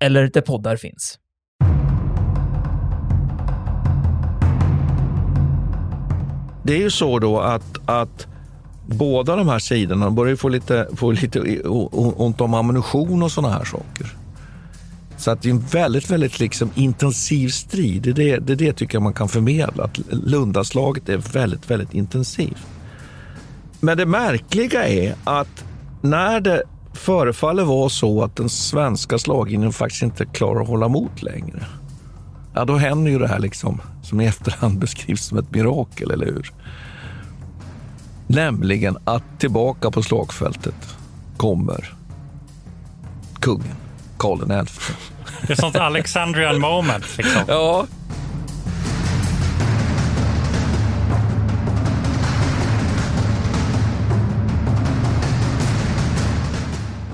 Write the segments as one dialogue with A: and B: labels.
A: eller där poddar finns.
B: Det är ju så då att, att båda de här sidorna börjar få lite, få lite ont om ammunition och sådana här saker. Så att det är en väldigt, väldigt liksom intensiv strid. Det, är det, det, det tycker jag man kan förmedla. Att Lundaslaget är väldigt, väldigt intensivt. Men det märkliga är att när det förefaller vara så att den svenska slaglinjen faktiskt inte klarar att hålla emot längre. Ja, då händer ju det här liksom som i efterhand beskrivs som ett mirakel, eller hur? Nämligen att tillbaka på slagfältet kommer kungen, Karl XI.
C: Det är sånt Alexandrian moment. Liksom.
B: Ja.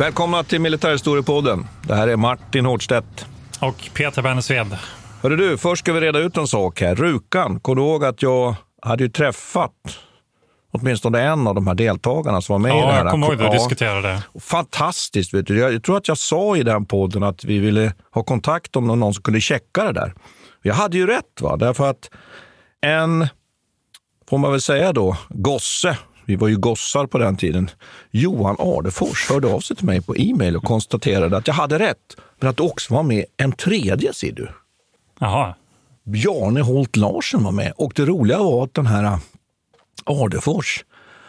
B: Välkomna till Militärhistoriepodden. Det här är Martin Hårdstedt.
C: Och Peter Bennesved.
B: Hörru du, först ska vi reda ut en sak här. Rukan, kommer du ihåg att jag hade ju träffat åtminstone en av de här deltagarna som var med
C: ja,
B: i det här.
C: Ja, jag kommer ihåg att du diskuterade.
B: Fantastiskt. Vet du. Jag tror att jag sa i den podden att vi ville ha kontakt om någon som kunde checka det där. Jag hade ju rätt, va? därför att en, får man väl säga då, gosse vi var ju gossar på den tiden. Johan Ardefors hörde av sig till mig på e-mail och konstaterade att jag hade rätt, men att det också var med en tredje, ser du.
C: Jaha.
B: Bjarne Holt Larsen var med och det roliga var att den här Ardefors,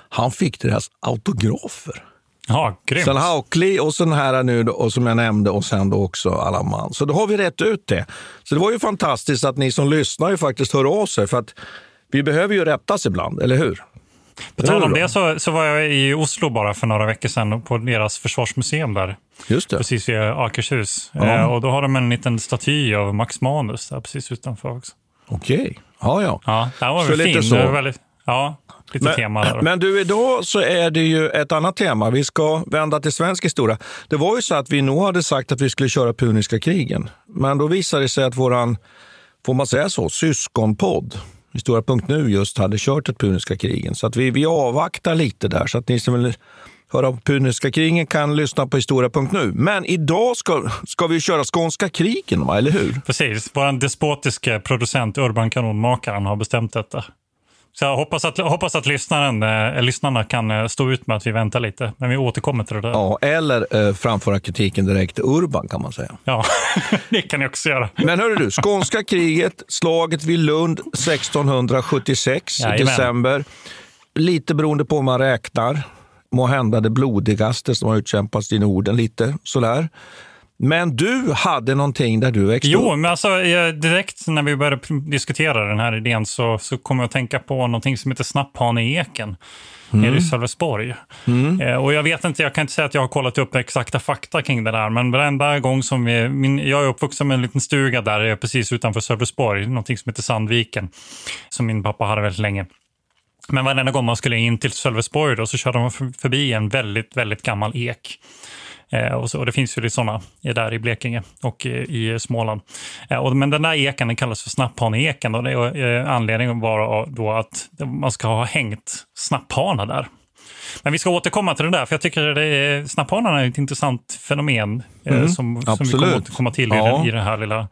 B: han fick deras autografer.
C: Ja, grymt.
B: Sen Haukli och sen här nu då, och som jag nämnde och sen då också Alaman. Så då har vi rätt ut det. Så det var ju fantastiskt att ni som lyssnar ju faktiskt hör av sig för att vi behöver ju rättas ibland, eller hur?
C: På tal om det så, så var jag i Oslo bara för några veckor sedan på deras försvarsmuseum där.
B: Just det.
C: Precis vid Akershus.
B: Ja.
C: Eh, och då har de en liten staty av Max Manus där precis utanför också.
B: Okej, ja ja.
C: Ja, den var
B: Så
C: väl fin.
B: så.
C: Det var Väldigt, ja, lite
B: Men,
C: tema där.
B: men du, idag så är det ju ett annat tema. Vi ska vända till svensk historia. Det var ju så att vi nog hade sagt att vi skulle köra Puniska krigen. Men då visade det sig att våran, får man säga så, syskonpodd Historia.nu just hade kört ett Puniska krigen. Så att vi, vi avvaktar lite där. Så att ni som vill höra om Puniska krigen kan lyssna på Historia.nu. Men idag ska, ska vi köra Skånska krigen, va? eller hur?
C: Precis. Vår despotiska producent Urban Kanonmakaren har bestämt detta. Så jag hoppas att, hoppas att lyssnaren, eh, lyssnarna kan eh, stå ut med att vi väntar lite. Men vi återkommer till det där.
B: Ja, eller eh, framföra kritiken direkt till Urban kan man säga.
C: Ja, det kan ni också göra.
B: Men hörru du, skånska kriget, slaget vid Lund 1676 i december. Lite beroende på hur man räknar. Må hända det blodigaste som har utkämpats i Norden, lite sådär. Men du hade någonting där du växte
C: Jo, men alltså direkt när vi började diskutera den här idén så, så kom jag att tänka på någonting som heter snapphane i eken. Nere i Sölvesborg. Eh, och jag vet inte, jag kan inte säga att jag har kollat upp exakta fakta kring det där, men varenda gång som vi, min, jag är uppvuxen med en liten stuga där precis utanför Sölvesborg, någonting som heter Sandviken, som min pappa hade väldigt länge. Men varenda gång man skulle in till Sölvesborg då, så körde man för- förbi en väldigt, väldigt gammal ek. Eh, och, så, och det finns ju lite sådana där i Blekinge och i Småland. Eh, och, men den där eken den kallas för snapphaneeken och det, är, eh, anledningen var då att man ska ha hängt snapphanar där. Men vi ska återkomma till det där, för jag tycker det snapphanarna är ett intressant fenomen
B: Mm,
C: som, som vi kommer återkomma till i,
B: Ja.
C: den, i, det här lilla,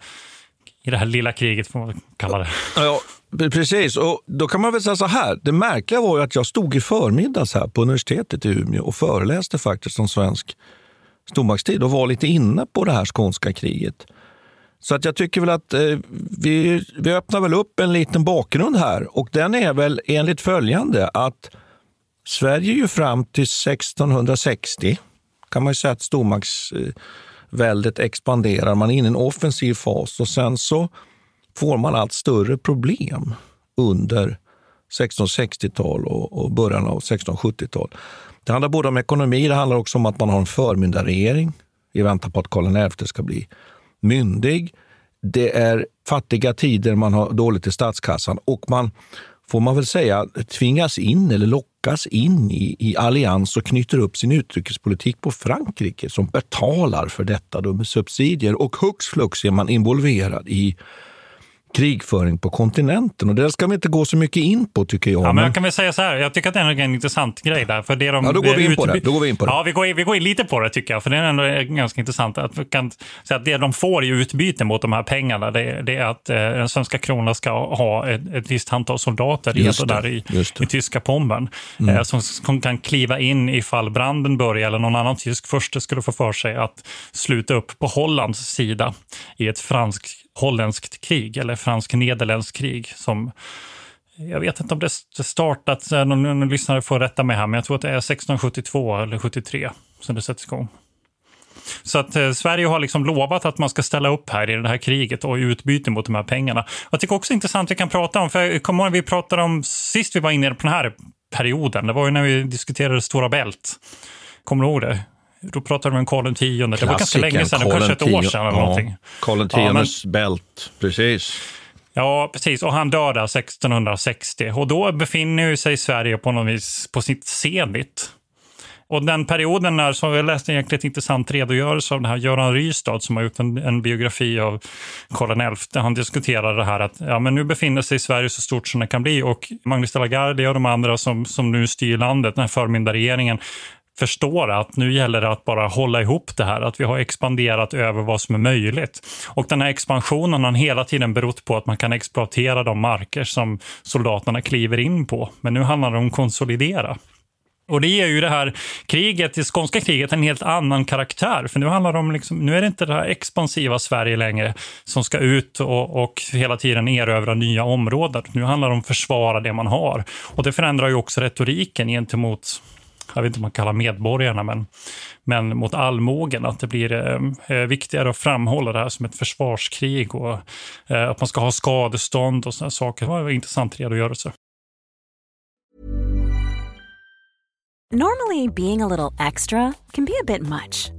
C: i det här lilla kriget, får man kalla det.
B: Ja, Precis, och då kan man väl säga så här. Det märkliga var ju att jag stod i förmiddags här på universitetet i Umeå och föreläste faktiskt om svensk stormaktstid och var lite inne på det här skånska kriget. Så att jag tycker väl att eh, vi, vi öppnar väl upp en liten bakgrund här och den är väl enligt följande att Sverige ju fram till 1660 kan man ju säga att stormaktsväldet expanderar. Man är inne i en offensiv fas och sen så får man allt större problem under 1660-tal och början av 1670-tal. Det handlar både om ekonomi, det handlar också om att man har en förmyndarregering i väntan på att Karl XI ska bli myndig. Det är fattiga tider, man har dåligt i statskassan och man, får man väl säga, tvingas in eller lockas in i, i allians och knyter upp sin utrikespolitik på Frankrike som betalar för detta då med subsidier och hux flux är man involverad i krigföring på kontinenten. Och det ska vi inte gå så mycket in på tycker jag.
C: Ja, men jag kan väl säga så här, jag tycker att det är en intressant grej där. För det de
B: ja, då går vi in på det. Då går vi in på det.
C: Ja, vi går, in, vi går in lite på det tycker jag, för det är ändå ganska intressant. Att, kan säga att det de får i utbyte mot de här pengarna, det, det är att eh, den svenska kronan ska ha ett, ett visst antal soldater redo där i, i tyska pomben. Mm. Eh, som, kan kliva in ifall branden börjar eller någon annan tysk förste skulle få för sig att sluta upp på Hollands sida i ett franskt holländskt krig eller fransk-nederländskt krig som jag vet inte om det startat, någon, någon lyssnare får rätta mig här, men jag tror att det är 1672 eller 73 som det sätts igång. Så att eh, Sverige har liksom lovat att man ska ställa upp här i det här kriget och i utbyte mot de här pengarna. Jag tycker också intressant vi kan prata om, för kommer ihåg vi pratade om sist vi var inne på den här perioden, det var ju när vi diskuterade Stora Bält. Kommer du ihåg det? Då pratade vi om Karl X. Det var ganska länge sedan, kanske ett år sedan. Eller ja, någonting.
B: Karl X ja, bält, precis.
C: Ja, precis. Och han dör 1660. Och då befinner sig Sverige på något vis på sitt zenit. Och den perioden när, som jag läste en jäkligt intressant redogörelse av den här Göran Rystad som har gjort en, en biografi av Karl XI. Han diskuterar det här att ja, men nu befinner sig Sverige så stort som det kan bli och Magnus de la Gardie och de andra som, som nu styr landet, den här förmyndarregeringen, förstår att nu gäller det att bara hålla ihop det här, att vi har expanderat över vad som är möjligt. Och den här expansionen har hela tiden berott på att man kan exploatera de marker som soldaterna kliver in på. Men nu handlar det om att konsolidera. Och det ger ju det här kriget, det skånska kriget, en helt annan karaktär. För nu handlar det om, liksom, nu är det inte det här expansiva Sverige längre som ska ut och, och hela tiden erövra nya områden. Nu handlar det om att försvara det man har. Och det förändrar ju också retoriken gentemot jag vet inte om man kallar medborgarna, men, men mot allmogen. Att det blir eh, eh, viktigare att framhålla det här som ett försvarskrig och eh, att man ska ha skadestånd och sådana saker. Det var en intressant redogörelse.
D: Normally being a little extra can be a bit much.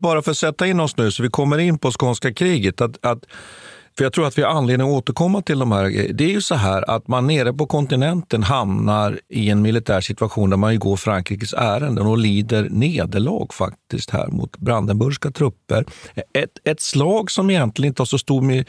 B: Bara för att sätta in oss nu så vi kommer in på skånska kriget. Att, att För jag tror att vi har anledning att återkomma till de här. Det är ju så här att man nere på kontinenten hamnar i en militär situation där man går Frankrikes ärenden och lider nederlag faktiskt här mot brandenburgska trupper. Ett, ett slag som egentligen inte har så stor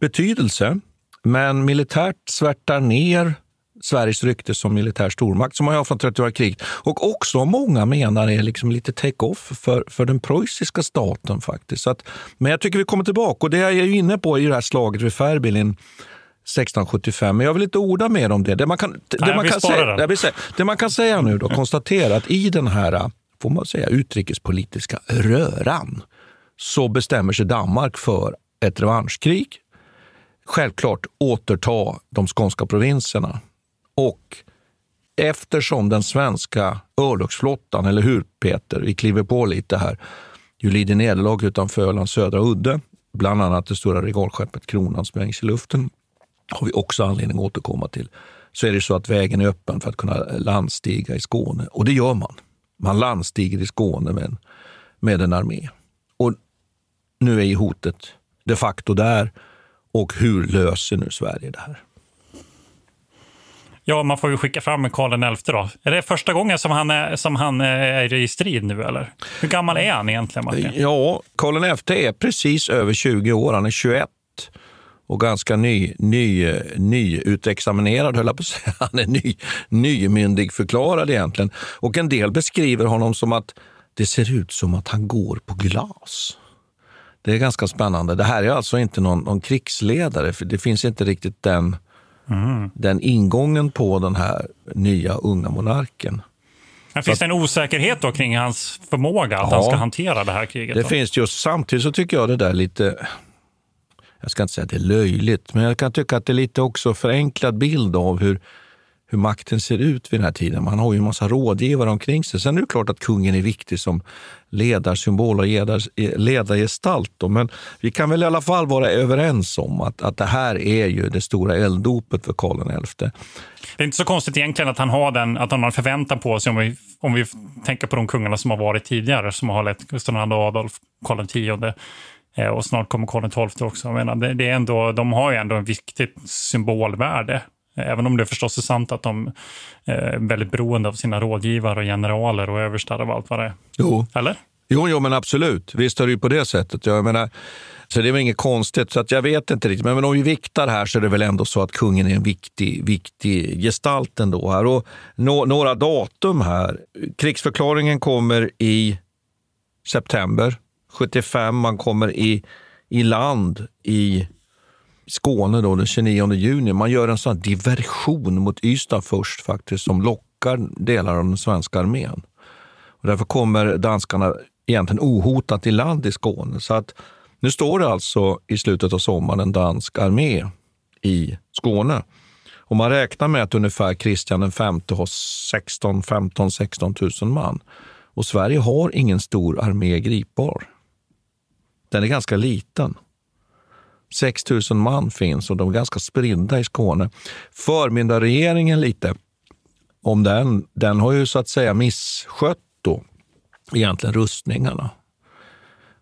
B: betydelse, men militärt svärtar ner Sveriges rykte som militär stormakt som man har från 30 kriget. Och också många menar är liksom lite take-off för, för den preussiska staten faktiskt. Så att, men jag tycker vi kommer tillbaka och det jag är inne på i det här slaget vid Färbilin 1675. Men jag vill inte orda mer om det. Det man kan, det
C: Nej,
B: man kan, säga, det, säga, det man kan säga nu då, konstatera att i den här får man säga, utrikespolitiska röran så bestämmer sig Danmark för ett revanschkrig. Självklart återta de skånska provinserna och eftersom den svenska örlogsflottan, eller hur Peter, vi kliver på lite här, ju lider nederlag utanför Ölands södra udde, bland annat det stora regalskeppet Kronan sprängs i luften, har vi också anledning att återkomma till, så är det så att vägen är öppen för att kunna landstiga i Skåne. Och det gör man. Man landstiger i Skåne med en, med en armé. Och nu är ju hotet de facto där. Och hur löser nu Sverige det här?
C: Ja, man får ju skicka fram Karl XI då. Är det första gången som han är, som han eh, är i strid nu eller? Hur gammal är han egentligen Martin?
B: Eh, ja, Karl XI är precis över 20 år. Han är 21 och ganska ny, ny, eh, nyutexaminerad, höll jag på att säga. Han är ny, nymyndigförklarad egentligen. Och en del beskriver honom som att det ser ut som att han går på glas. Det är ganska spännande. Det här är alltså inte någon, någon krigsledare, för det finns inte riktigt den Mm. Den ingången på den här nya unga monarken.
C: Men finns det en osäkerhet då kring hans förmåga att ja, han ska hantera det här kriget?
B: Det då? finns just samtidigt så tycker jag det där lite, jag ska inte säga att det är löjligt, men jag kan tycka att det är lite också förenklad bild av hur hur makten ser ut vid den här tiden. Man har ju en massa rådgivare omkring sig. Sen är det klart att kungen är viktig som ledarsymbol och ledargestalt. Men vi kan väl i alla fall vara överens om att, att det här är ju det stora elddopet för Karl XI.
C: Det är inte så konstigt egentligen att han har den, att han har förväntan på sig om vi, om vi tänker på de kungarna som har varit tidigare, som har lett Gustav II Adolf, Karl X eh, och snart kommer Karl XII också. Jag menar, det, det, är ändå, de har ju ändå en viktigt symbolvärde Även om det förstås är sant att de eh, är väldigt beroende av sina rådgivare och generaler och överstar av allt vad det är.
B: Jo.
C: Eller?
B: Jo, jo, men absolut. Visst är det ju på det sättet. Jag menar, så det är väl inget konstigt. Så att jag vet inte riktigt. Men om vi viktar här så är det väl ändå så att kungen är en viktig, viktig gestalt ändå. Här. Och no några datum här. Krigsförklaringen kommer i september 75. Man kommer i, i land i Skåne då, den 29 juni. Man gör en sån diversion mot Ystad först faktiskt som lockar delar av den svenska armén. Och därför kommer danskarna egentligen ohotat i land i Skåne. Så att nu står det alltså i slutet av sommaren en dansk armé i Skåne. Och man räknar med att ungefär Kristian V har 16, 15, 16 000 man. Och Sverige har ingen stor armé gripbar. Den är ganska liten. 6 000 man finns och de är ganska spridda i Skåne. Förmyndarregeringen lite, om den, den har ju så att säga misskött då egentligen rustningarna.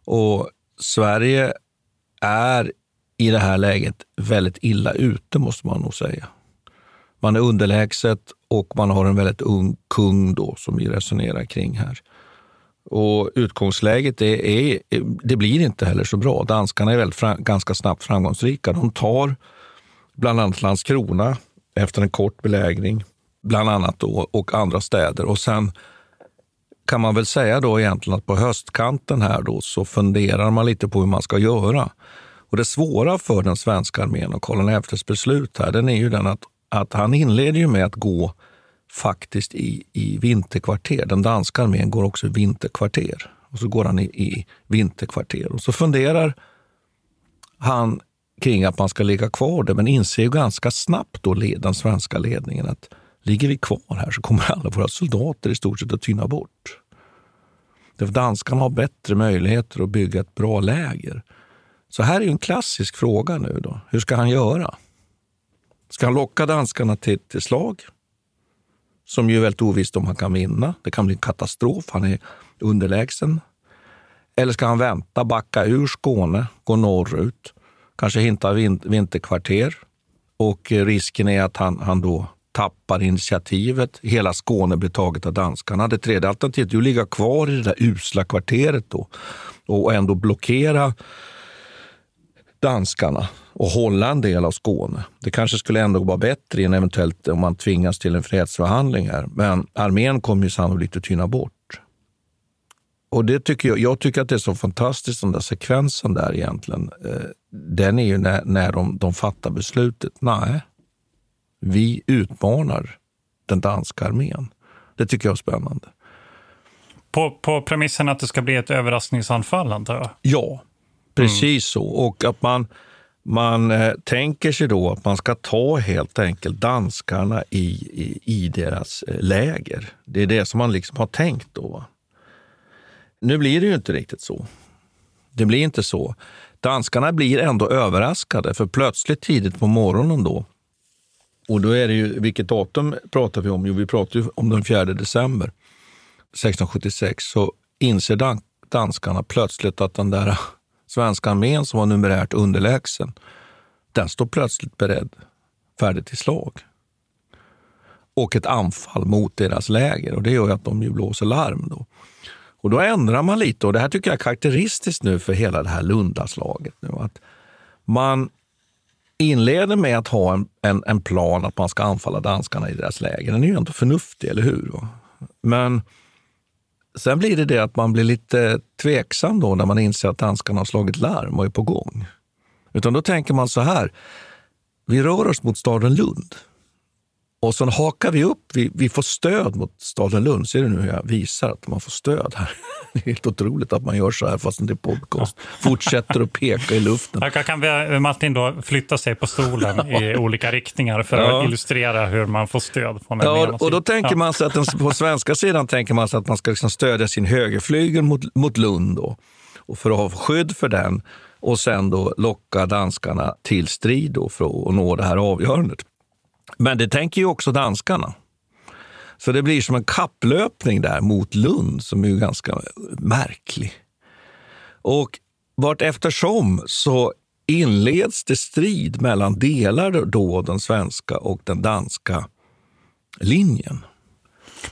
B: Och Sverige är i det här läget väldigt illa ute, måste man nog säga. Man är underlägset och man har en väldigt ung kung då som vi resonerar kring här. Och utgångsläget är, är, det blir inte heller så bra. Danskarna är väldigt fram, ganska snabbt framgångsrika. De tar bland annat Landskrona efter en kort belägring, bland annat då, och andra städer. Och sen kan man väl säga då egentligen att på höstkanten här då så funderar man lite på hur man ska göra. Och det svåra för den svenska armén och Karl XIs beslut här, den är ju den att, att han inleder ju med att gå faktiskt i, i vinterkvarter. Den danska armén går också i vinterkvarter. Och så går han i, i vinterkvarter. Och så funderar han kring att man ska ligga kvar där, men inser ju ganska snabbt då den svenska ledningen att ligger vi kvar här så kommer alla våra soldater i stort sett att tyna bort. Därför danskarna har bättre möjligheter att bygga ett bra läger. Så här är ju en klassisk fråga nu. då. Hur ska han göra? Ska han locka danskarna till, till slag? Som ju är väldigt ovisst om han kan vinna. Det kan bli en katastrof. Han är underlägsen. Eller ska han vänta, backa ur Skåne, gå norrut kanske hinta vin vinterkvarter och eh, risken är att han, han då tappar initiativet. Hela Skåne blir taget av danskarna. Det tredje alternativet är att ligga kvar i det där usla kvarteret då och ändå blockera danskarna och hålla en del av Skåne. Det kanske skulle ändå vara bättre än eventuellt om man tvingas till en fredsförhandling här. Men armén kommer ju sannolikt att tyna bort. Och det tycker jag, jag tycker att det är så fantastiskt, den där sekvensen där egentligen. Eh, den är ju när, när de, de fattar beslutet. Nej, vi utmanar den danska armén. Det tycker jag är spännande.
C: På, på premissen att det ska bli ett överraskningsanfall, antar jag?
B: Ja, precis mm. så. Och att man, man eh, tänker sig då att man ska ta helt enkelt danskarna i, i, i deras eh, läger. Det är det som man liksom har tänkt då. Nu blir det ju inte riktigt så. Det blir inte så. Danskarna blir ändå överraskade, för plötsligt tidigt på morgonen då, och då är det ju, vilket datum pratar vi om? Jo, vi pratar ju om den 4 december 1676, så inser danskarna plötsligt att den där svenska armén som var numerärt underlägsen, den står plötsligt beredd, färdig till slag. Och ett anfall mot deras läger och det gör ju att de ju blåser larm. Då. Och då ändrar man lite och det här tycker jag är karaktäristiskt nu för hela det här Lundaslaget. Nu, att man inleder med att ha en, en, en, plan att man ska anfalla danskarna i deras läger. Den är ju ändå förnuftig, eller hur? Men sen blir det det att man blir lite tveksam då när man inser att danskarna har slagit larm och är på gång. Utan då tänker man så här, vi rör oss mot staden Lund. Och så hakar vi upp, vi, vi får stöd mot staden Lund. Ser du nu hur jag visar att man får stöd här? Det är helt otroligt att man gör så här fast det är podcast. Fortsätter att peka i luften.
C: Jag kan be Martin då flytta sig på stolen i olika riktningar för att ja. illustrera hur man får stöd från den
B: ja, och då tänker ja. man sig att den, på svenska sidan tänker man sig att man ska liksom stödja sin högerflygel mot, mot Lund då, och för att ha skydd för den och sen då locka danskarna till strid då för att nå det här avgörandet. Men det tänker ju också danskarna. Så det blir som en kapplöpning där mot Lund som är ganska märklig. Och vart eftersom så inleds det strid mellan delar då den svenska och den danska linjen.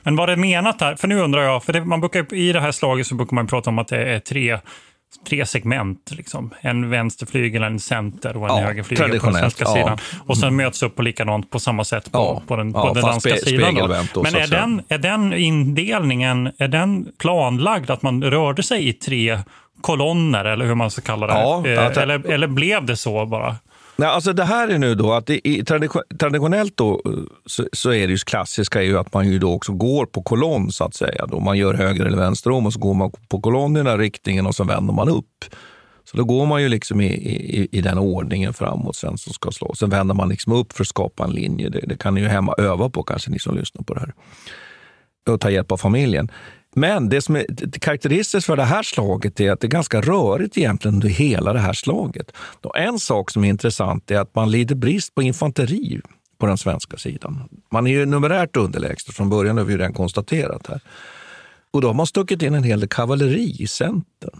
C: Men vad är det menat här? För nu undrar jag, för det, man brukar, i det här slaget så brukar man prata om att det är tre tre segment. Liksom. En vänsterflygel, en center och en ja, högerflygel på den svenska ja. sidan. Och sen möts upp på likadant på samma sätt på, ja, på den, på den danska sidan. Då. Men är den, är den indelningen är den planlagd att man rörde sig i tre kolonner eller hur man ska kalla det? Ja, eh, eller, eller blev det så bara?
B: Nej, alltså det här är nu då att i, traditionellt då, eh, så, så, är det ju klassiska är ju att man ju då också går på kolonn så att säga. Då man gör höger eller vänster om och så går man på kolonn i den här riktningen och så vänder man upp. Så då går man ju liksom i, i, i den ordningen framåt sen som ska slå. Sen vänder man liksom upp för att skapa en linje. Det, det kan ni ju hemma öva på kanske ni som lyssnar på det här. Och ta hjälp av familjen. Men det som är karaktäristiskt för det här slaget är att det är ganska rörigt egentligen under hela det här slaget. Och en sak som är intressant är att man lider brist på infanteri på den svenska sidan. Man är ju numerärt underlägsen från början, har vi redan konstaterat här. Och då har man stuckit in en hel del kavalleri i centern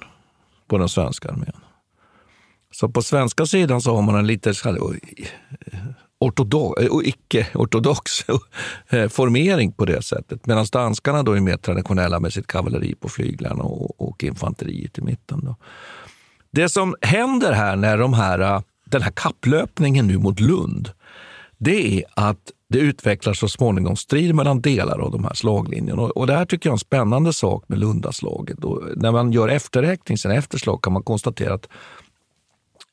B: på den svenska armén. Så på svenska sidan så har man en lite Eh, ortodox, och eh, icke-ortodox formering på det sättet. Medan danskarna då är mer traditionella med sitt kavalleri på flyglarna och, och infanteriet i mitten. Då. Det som händer här när de här, eh, den här kapplöpningen nu mot Lund, det är att det utvecklar så småningom strid mellan delar av de här slaglinjerna. Och det här tycker jag är en spännande sak med Lundaslaget. Och när man gör efterräkning sen efter slag kan man konstatera att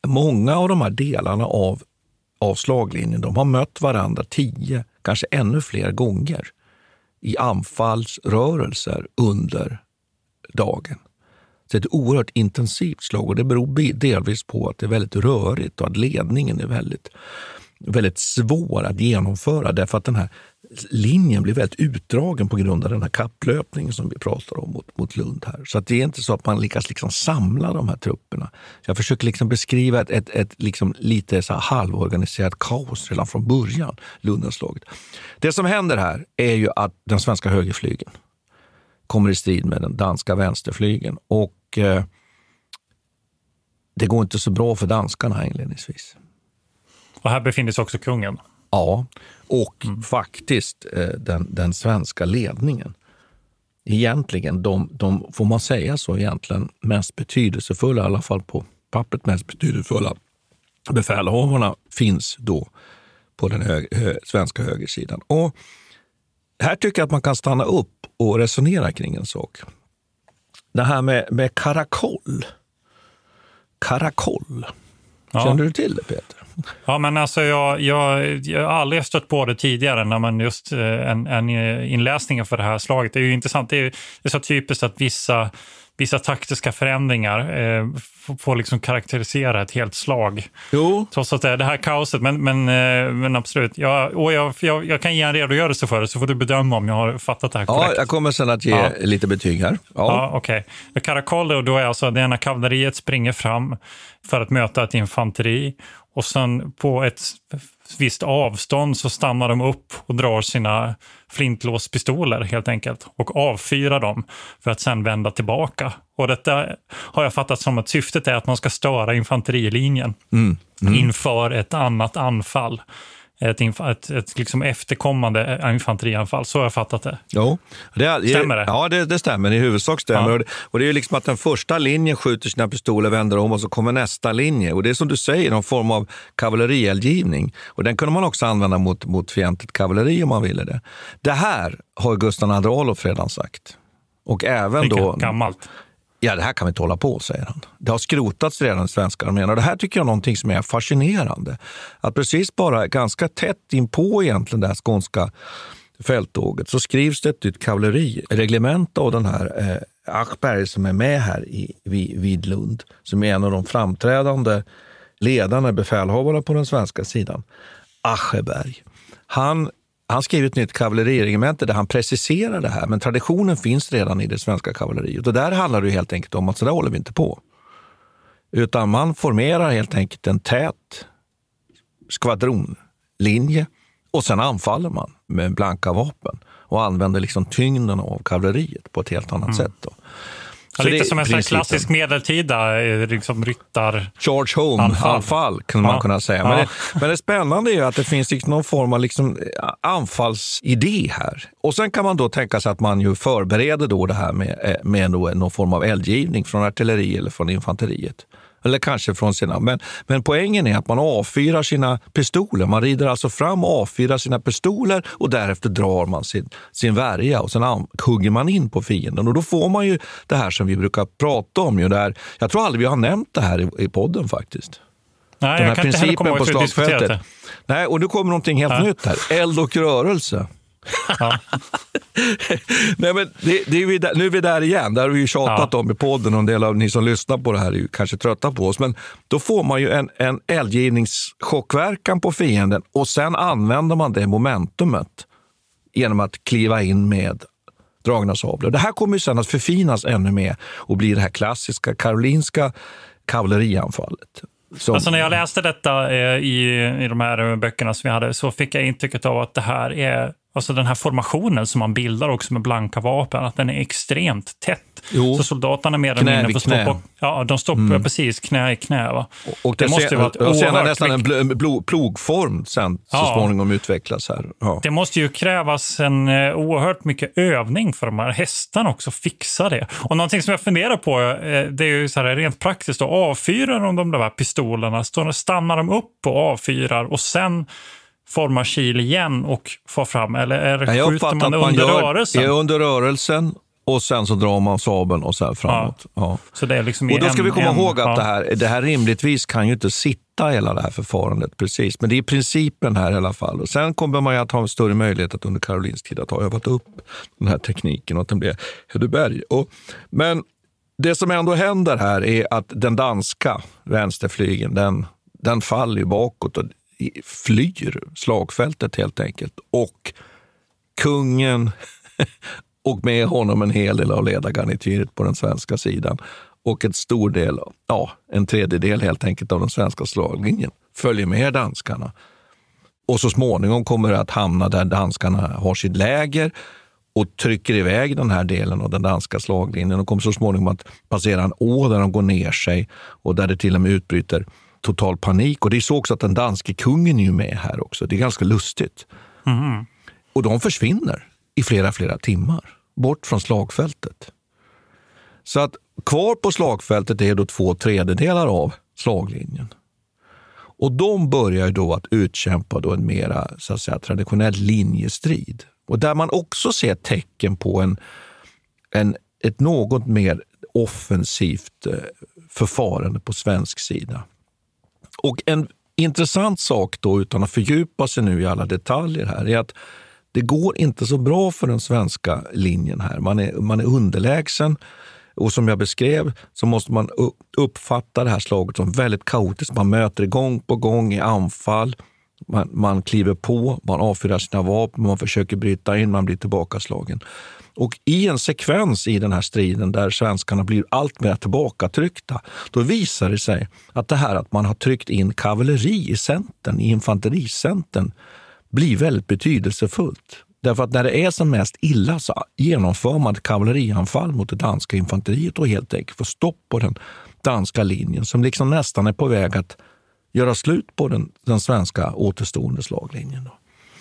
B: många av de här delarna av av slaglinjen. De har mött varandra tio, kanske ännu fler gånger i anfallsrörelser under dagen. Så det är ett oerhört intensivt slag och det beror delvis på att det är väldigt rörigt och att ledningen är väldigt, väldigt svår att genomföra därför att den här linjen blir väldigt utdragen på grund av den här kapplöpningen som vi pratar om mot, mot Lund. här. Så att det är inte så att man lyckas liksom samla de här trupperna. Jag försöker liksom beskriva ett, ett, ett liksom lite så halvorganiserat kaos redan från början, Lundenslaget. Det som händer här är ju att den svenska högerflygen kommer i strid med den danska vänsterflygen. Och, eh, det går inte så bra för danskarna inledningsvis.
C: Och här befinner sig också kungen.
B: Ja, och mm. faktiskt eh, den, den svenska ledningen. Egentligen, de, de, får man säga så, egentligen mest betydelsefulla, i alla fall på pappret mest betydelsefulla befälhavarna finns då på den hög, hö, svenska högersidan. Och här tycker jag att man kan stanna upp och resonera kring en sak. Det här med, med karakoll. Karakoll. Ja. Du till det Peter?
C: Ja, men alltså jag, jag, jag har aldrig stött på det tidigare när man just eh, en, en inläsning för det här slaget. Det är ju intressant. Det är, det är så typiskt att vissa vissa taktiska förändringar eh, får liksom karaktärisera ett helt slag.
B: Jo.
C: Trots att det är det här kaoset. Men, men, eh, men absolut, jag, och jag, jag, jag, kan ge en redogörelse för det så får du bedöma om jag har fattat det här korrekt.
B: Ja, jag kommer sen att ge ja. lite betyg här. Ja,
C: ja. Okay. Caracollo, då är alltså det när kavalleriet springer fram för att möta ett infanteri och sen på ett visst avstånd så stannar de upp och drar sina flintlåspistoler helt enkelt och avfyrar dem för att sen vända tillbaka. Och detta har jag fattat som att syftet är att man ska störa infanterilinjen mm. Mm. inför ett annat anfall ett, ett, ett liksom efterkommande infanterianfall. Så har jag fattat det.
B: Jo,
C: det stämmer det?
B: Ja, det, det stämmer. I huvudsak stämmer ja. och, det, och det är liksom att den första linjen skjuter sina pistoler, vänder om och så kommer nästa linje. Och Det är som du säger, någon form av kavallerieldgivning. Och den kunde man också använda mot, mot fientligt kavalleri om man ville det. Det här har Gustav II Adolf redan sagt. Och även då...
C: Gammalt.
B: Ja, det här kan vi inte hålla på, säger han. Det har skrotats redan i svenska armén och det här tycker jag är någonting som är fascinerande. Att precis bara ganska tätt inpå egentligen det här skånska fälttåget så skrivs det ett nytt kavallerireglemente av den här eh, Achberg som är med här i, vid, vid Lund, som är en av de framträdande ledarna, befälhavarna på den svenska sidan. Ascheberg. Han han skrev ett nytt kavalleriregemente där han preciserar det här, men traditionen finns redan i det svenska kavalleriet. Och där handlar det helt enkelt om att så där håller vi inte på. Utan man formerar helt enkelt en tät skvadronlinje och sen anfaller man med blanka vapen och använder liksom tyngden av kavalleriet på ett helt annat mm. sätt. Då.
C: Ja, lite som en sån klassisk medeltida eh, liksom ryttar...
B: George Home-anfall, kan man kunna säga. Men, det, men det spännande är att det finns liksom någon form av liksom eh, anfallsidé här. Och sen kan man då tänka sig att man ju förbereder då det här med, eh, med någon form av eldgivning från artilleri eller från infanteriet. Eller kanske från sina... Men, men poängen är att man avfyrar sina pistoler. Man rider alltså fram och avfyrar sina pistoler och därefter drar man sin, sin värja och sen hugger man in på fienden. Och då får man ju det här som vi brukar prata om. Ju där, jag tror aldrig vi har nämnt det här i, i podden faktiskt.
C: Nej, Den här principen på slagfältet.
B: Nej, och nu kommer någonting helt ja. nytt här. Eld och rörelse. Ja. Nej, men det, det är vi där, nu är vi där igen. Det har vi ju tjatat ja. om i podden och en del av ni som lyssnar på det här är ju kanske trötta på oss. Men då får man ju en, en eldgivningschockverkan på fienden och sen använder man det momentumet genom att kliva in med dragna sablar. Det här kommer ju sen att förfinas ännu mer och bli det här klassiska karolinska kavallerianfallet.
C: Som... Alltså när jag läste detta eh, i, i de här böckerna som vi hade så fick jag intrycket av att det här är Alltså den här formationen som man bildar också med blanka vapen, att den är extremt tätt.
B: Jo.
C: Så soldaterna mer eller mindre får stå på, ja, de står mm. precis knä i knä. Va?
B: Och, det, det måste ju vara och sen nästan en bl plogform sen ja. så småningom utvecklas här. Ja.
C: Det måste ju krävas en uh, oerhört mycket övning för de här hästarna också, fixa det. Och någonting som jag funderar på, uh, det är ju så här rent praktiskt, då, avfyrar de de där pistolerna, stannar de upp och avfyrar och sen formar kil igen och får fram? Eller är,
B: jag
C: skjuter man under
B: gör,
C: rörelsen?
B: Är under rörelsen och sen så drar man sabeln och sen framåt. Ja. ja.
C: Så det är liksom
B: och då ska
C: en,
B: vi komma
C: en,
B: ihåg att ja. det, här, det här rimligtvis kan ju inte sitta hela det här förfarandet precis. Men det är principen här i alla fall. Och sen kommer man ju att ha en större möjlighet att under Karolins tid att ha övat upp den här tekniken och att den blir Hedeberg. Och, men det som ändå händer här är att den danska vänsterflygen, den, den faller bakåt. Och flyr slagfältet helt enkelt. Och kungen och med honom en hel del av ledargarnityret på den svenska sidan och en stor del, ja, en tredjedel helt enkelt av den svenska slaglinjen följer med danskarna. Och så småningom kommer det att hamna där danskarna har sitt läger och trycker iväg den här delen av den danska slaglinjen. De kommer så småningom att passera en å där de går ner sig och där det till och med utbryter total panik. Och det är så också att den danske kungen är med här också. Det är ganska lustigt.
C: Mm.
B: Och de försvinner i flera, flera timmar bort från slagfältet. Så att kvar på slagfältet är då två tredjedelar av slaglinjen. Och de börjar då att utkämpa då en mera så att säga, traditionell linjestrid. Och där man också ser tecken på en, en, ett något mer offensivt eh, förfarande på svensk sida. Och en intressant sak då, utan att fördjupa sig nu i alla detaljer här, är att det går inte så bra för den svenska linjen här. Man är, man är underlägsen. Och som jag beskrev så måste man uppfatta det här slaget som väldigt kaotiskt. Man möter gång på gång i anfall. Man, man kliver på, man avfyrar sina vapen, man försöker bryta in, man blir tillbakaslagen. Och i en sekvens i den här striden där svenskarna blir allt mer tillbakatryckta, då visar det sig att det här att man har tryckt in kavalleri i centern, i infantericentern, blir väldigt betydelsefullt. Därför att när det är som mest illa så genomför man ett kavallerianfall mot det danska infanteriet och helt enkelt får stopp på den danska linjen som liksom nästan är på väg att göra slut på den, den svenska återstående slaglinjen. Då.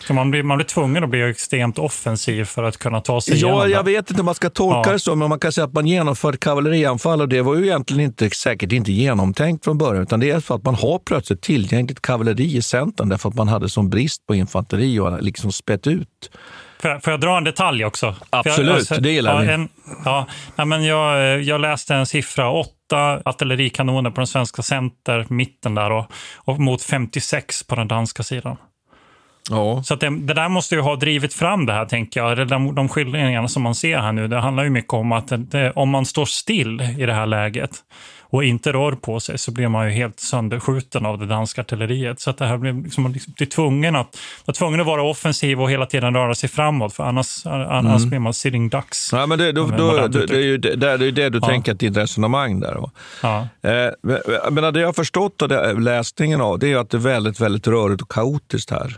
C: Så man blir, man blir tvungen att bli extremt offensiv för att kunna ta sig
B: ja,
C: igenom
B: jag vet inte om man ska tolka
C: Ja.
B: det så, men man kan säga att man genomför ett kavallerianfall och det var ju egentligen inte, säkert inte genomtänkt från början, utan det är för att man har plötsligt tillgängligt kavalleri i centern därför att man hade sån brist på infanteri och liksom spett ut.
C: Får jag, får jag dra en detalj också?
B: Absolut,
C: jag,
B: det gillar
C: ja. En, ja, nej, men jag, jag läste en siffra, åtta artillerikanoner på den svenska center, mitten där, och, och mot 56 på den danska sidan.
B: Ja.
C: Så att det, det där måste ju ha drivit fram det här, tänker jag. De, de skildringarna som man ser här nu, det handlar ju mycket om att det, om man står still i det här läget och inte rör på sig så blir man ju helt sönderskjuten av det danska artilleriet. Så att det här blir liksom, liksom, det är tvungen att, var tvungen att vara offensiv och hela tiden röra sig framåt, för annars, annars
B: Mm.
C: blir man sitting ducks.
B: Ja, men det, då, då, det, är ju det, det, är det du
C: Ja.
B: tänker att ditt resonemang där.
C: Ja.
B: Eh, men- menar, det jag har förstått av det, läsningen av det är att det är väldigt, väldigt rörigt och kaotiskt här.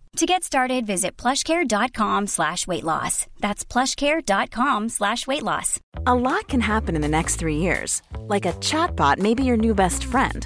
E: To get started, visit plushcare.com slash weight loss. That's plushcare.com slash weight loss.
D: A lot can happen in the next three years. Like a chatbot may be your new best friend.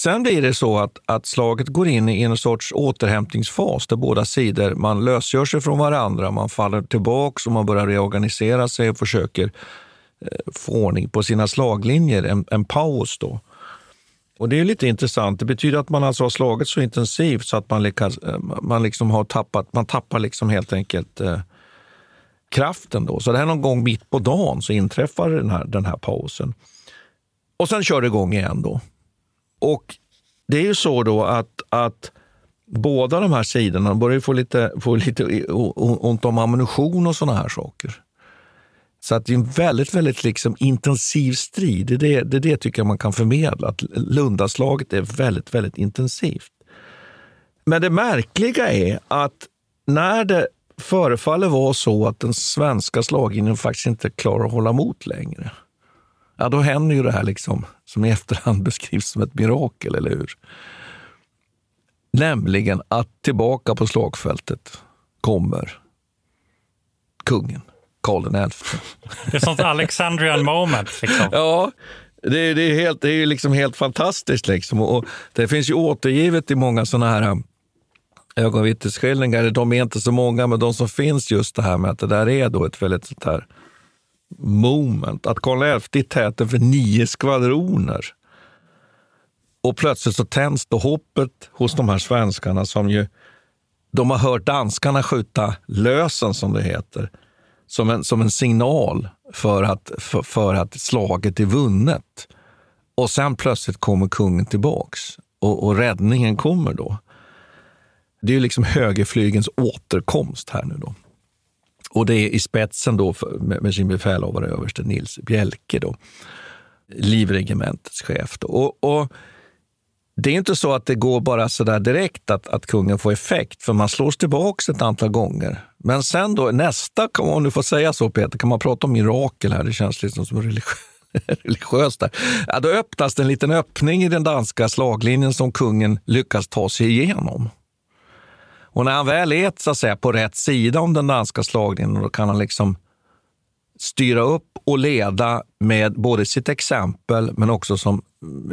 B: Sen blir det så att, att slaget går in i en sorts återhämtningsfas där båda sidor man lösgör sig från varandra, man faller tillbaks och man börjar reorganisera sig och försöker eh, få ordning på sina slaglinjer, en, en paus då. Och Det är lite intressant. Det betyder att man alltså har slagit så intensivt så att man, lyckas, eh, man liksom har tappat, man tappar liksom helt enkelt eh, kraften. Då. Så det här någon gång mitt på dagen så inträffar den här, den här pausen. Och sen kör det igång igen då. Och det är ju så då att, att båda de här sidorna börjar få lite, få lite ont om ammunition och såna här saker. Så att det är en väldigt, väldigt liksom intensiv strid. Det är det, det, är det tycker jag man kan förmedla. Att Lundaslaget är väldigt, väldigt intensivt. Men det märkliga är att när det förefaller vara så att den svenska slaglinjen faktiskt inte klarar att hålla emot längre, ja då händer ju det här liksom, som i efterhand beskrivs som ett mirakel, eller hur? Nämligen att tillbaka på slagfältet kommer kungen, Karl XI.
C: Det är sånt Alexandrian moment. Liksom.
B: Ja, det, det, är, helt, det är liksom helt fantastiskt. Liksom. Och det finns ju återgivet i många såna här ögonvittnesskildringar. De är inte så många, men de som finns just det här med att det där är då ett väldigt sånt här moment. Att Karl XI är täten för nio skvadroner. Och plötsligt så tänds då hoppet hos de här svenskarna som ju de har hört danskarna skjuta lösen, som det heter, som en, som en signal för att, för, för att slaget är vunnet. Och sen plötsligt kommer kungen tillbaks och, och räddningen kommer då. Det är liksom högerflygens återkomst här nu då. Och det är i spetsen då för, med, med sin befälhavare överste Nils Bjelke, då, livregementets chef. Då. Och, och det är inte så att det går bara så där direkt att, att kungen får effekt, för man slås tillbaka ett antal gånger. Men sen då nästa, om du får säga så Peter, kan man prata om mirakel här? Det känns liksom som religiöst. religiöst där. Ja, då öppnas det en liten öppning i den danska slaglinjen som kungen lyckas ta sig igenom. Och när han väl är så att säga, på rätt sida om den danska slaglinjen, då kan han liksom styra upp och leda med både sitt exempel men också som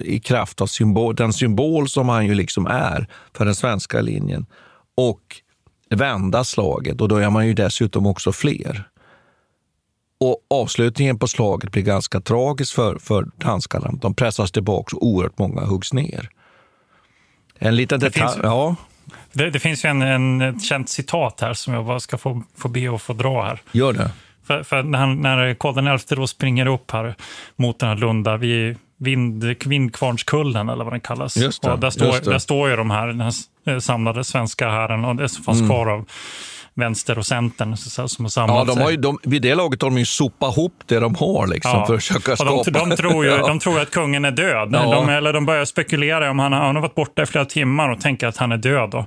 B: i kraft av symbol, den symbol som han ju liksom är för den svenska linjen och vända slaget. Och då är man ju dessutom också fler. Och avslutningen på slaget blir ganska tragisk för, för danskarna. De pressas tillbaka och oerhört många huggs ner. En liten detalj.
C: finns-
B: Ja,
C: Det, det finns ju en, en, ett känt citat här som jag bara ska få, få be att få dra här.
B: gör det.
C: För, för när, när Karl XI då springer upp här mot den här Lunda vid vind, Vindkvarnskullen eller vad den kallas.
B: Det,
C: och där, står, där står ju de här, den här samlade svenska hären och det som fanns
B: Mm.
C: kvar av vänster och centern som har samlat
B: Ja, de har ju, de, vid det laget har de ju sopat ihop det de har liksom,
C: Ja.
B: för att försöka skapa...
C: de, de, tror ju, de tror att kungen är död.
B: Ja.
C: De, eller de börjar spekulera om han, har- han har varit borta i flera timmar och tänker att han är död. Då.